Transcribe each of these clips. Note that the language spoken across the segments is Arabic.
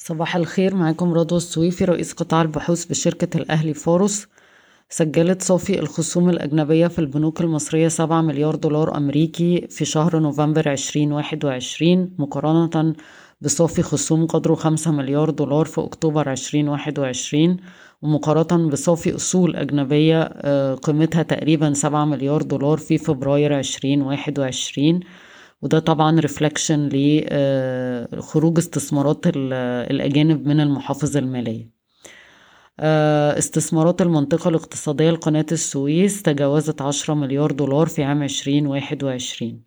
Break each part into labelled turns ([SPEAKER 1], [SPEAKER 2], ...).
[SPEAKER 1] صباح الخير معاكم رضوى السويفي رئيس قطاع البحوث بشركة الأهلي فاروس. سجلت صافي الخصوم الأجنبية في البنوك المصرية سبعة مليار دولار أمريكي في شهر نوفمبر عشرين واحد وعشرين مقارنة بصافي خصوم قدره خمسة مليار دولار في أكتوبر عشرين واحد وعشرين ومقارنة بصافي أصول أجنبية آه، قيمتها تقريبا سبعة مليار دولار في فبراير عشرين واحد وعشرين. وده طبعا ريفلكشن لخروج استثمارات الأجانب من المحافظ المالية. آه، استثمارات المنطقة الاقتصادية لقناة السويس تجاوزت عشرة مليار دولار في عام عشرين واحد وعشرين.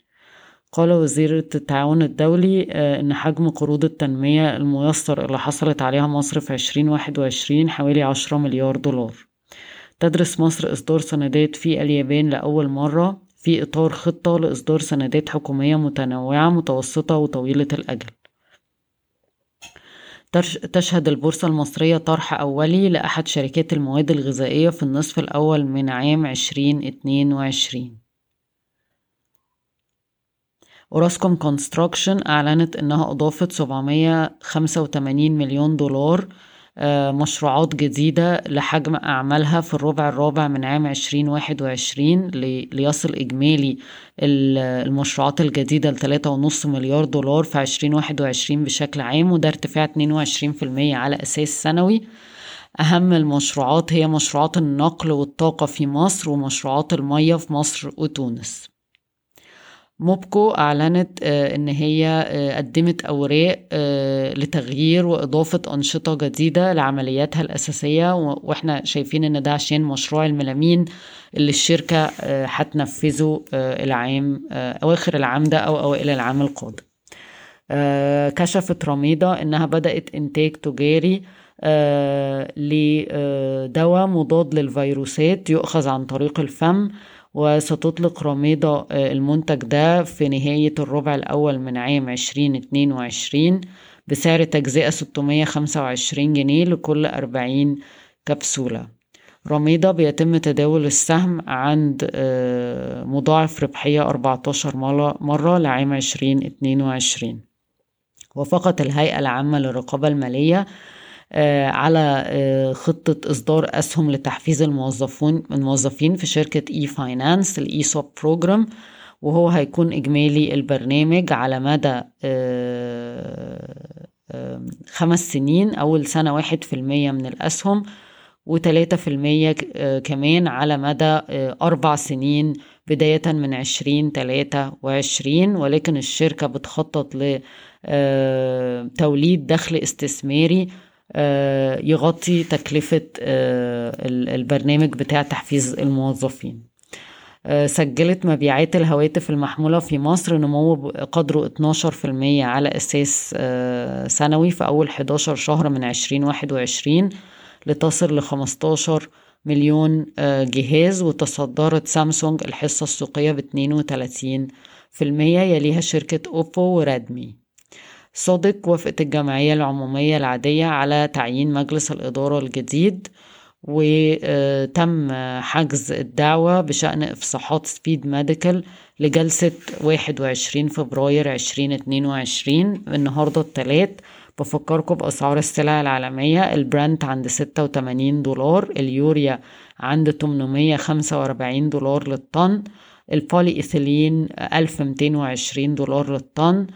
[SPEAKER 1] قال وزير التعاون الدولي آه، إن حجم قروض التنمية الميسر اللي حصلت عليها مصر في عشرين واحد وعشرين حوالي عشرة مليار دولار. تدرس مصر إصدار سندات في اليابان لأول مرة. في إطار خطة لإصدار سندات حكومية متنوعة متوسطة وطويلة الأجل. تشهد البورصة المصرية طرح أولي لأحد شركات المواد الغذائية في النصف الأول من عام عشرين اتنين وعشرين. أوراسكوم كونستراكشن أعلنت إنها أضافت سبعمية خمسة وتمانين مليون دولار مشروعات جديدة لحجم أعمالها في الربع الرابع من عام عشرين واحد وعشرين ليصل إجمالي المشروعات الجديدة لتلاتة ونص مليار دولار في عشرين واحد وعشرين بشكل عام وده ارتفاع اتنين وعشرين في المية على أساس سنوي. أهم المشروعات هي مشروعات النقل والطاقة في مصر ومشروعات المية في مصر وتونس. موبكو أعلنت آه، إن هي آه، قدمت أوراق آه، لتغيير وإضافة أنشطة جديدة لعملياتها الأساسية وإحنا شايفين إن ده عشان مشروع الملامين اللي الشركة هتنفذه العام أواخر العام ده أو أوائل العام القادم. كشفت رميضة إنها بدأت إنتاج تجاري لدواء مضاد للفيروسات يؤخذ عن طريق الفم وستطلق رميضة آه، المنتج ده في نهاية الربع الأول من عام عشرين اتنين وعشرين بسعر تجزئة ستمية خمسة وعشرين جنيه لكل أربعين كبسولة. رميضة بيتم تداول السهم عند آه، مضاعف ربحية أربعتاشر مرة لعام عشرين اتنين وعشرين. وافقت الهيئة العامة للرقابة المالية على آه، خطة إصدار أسهم لتحفيز الموظفون الموظفين في شركة e-finance ال ESOP program وهو هيكون إجمالي البرنامج على مدى آه، خمس سنين أول سنة واحد في المية من الأسهم وتلاتة في المية كمان على مدى أربع سنين بداية من عشرين تلاتة وعشرين ولكن الشركة بتخطط لتوليد دخل استثماري آه، يغطي تكلفة آه، البرنامج بتاع تحفيز الموظفين. آه، سجلت مبيعات الهواتف المحمولة في مصر نمو قدره 12% على أساس سنوي في أول 11 شهر من 2021 لتصل ل 15 مليون جهاز وتصدرت سامسونج الحصة السوقية ب 32% يليها شركة أوبو وريدمي صادق وافقت الجمعية العمومية العادية على تعيين مجلس الإدارة الجديد وتم حجز الدعوة بشأن إفصاحات سبيد ميديكال لجلسة 21 فبراير 2022 النهاردة التلات بفكركم بأسعار السلع العالمية البرنت عند 86 دولار اليوريا عند 845 دولار للطن البولي إيثيلين 1220 دولار للطن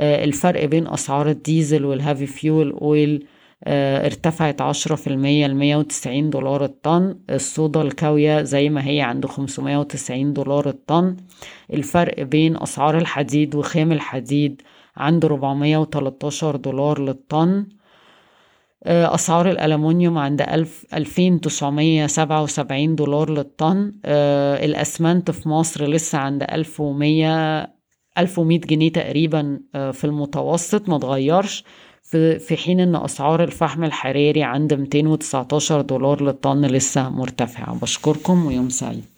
[SPEAKER 1] الفرق بين أسعار الديزل وال heavy fuel oil آه، ارتفعت عشرة في المية لمية وتسعين دولار الطن. الصودا الكاوية زي ما هي عند خمسمية وتسعين دولار الطن. الفرق بين أسعار الحديد وخام الحديد عند ربعمية وتلاتاشر دولار للطن. آه، أسعار الألمنيوم عند ألف ألفين تسعمية سبعة وسبعين دولار للطن. الأسمنت في مصر لسه عند ألف ومية 1100 جنيه تقريبا آه، في المتوسط ما تغيرش. في حين إن أسعار الفحم الحراري عند 219 دولار للطن لسه مرتفعة. بشكركم ويوم سعيد.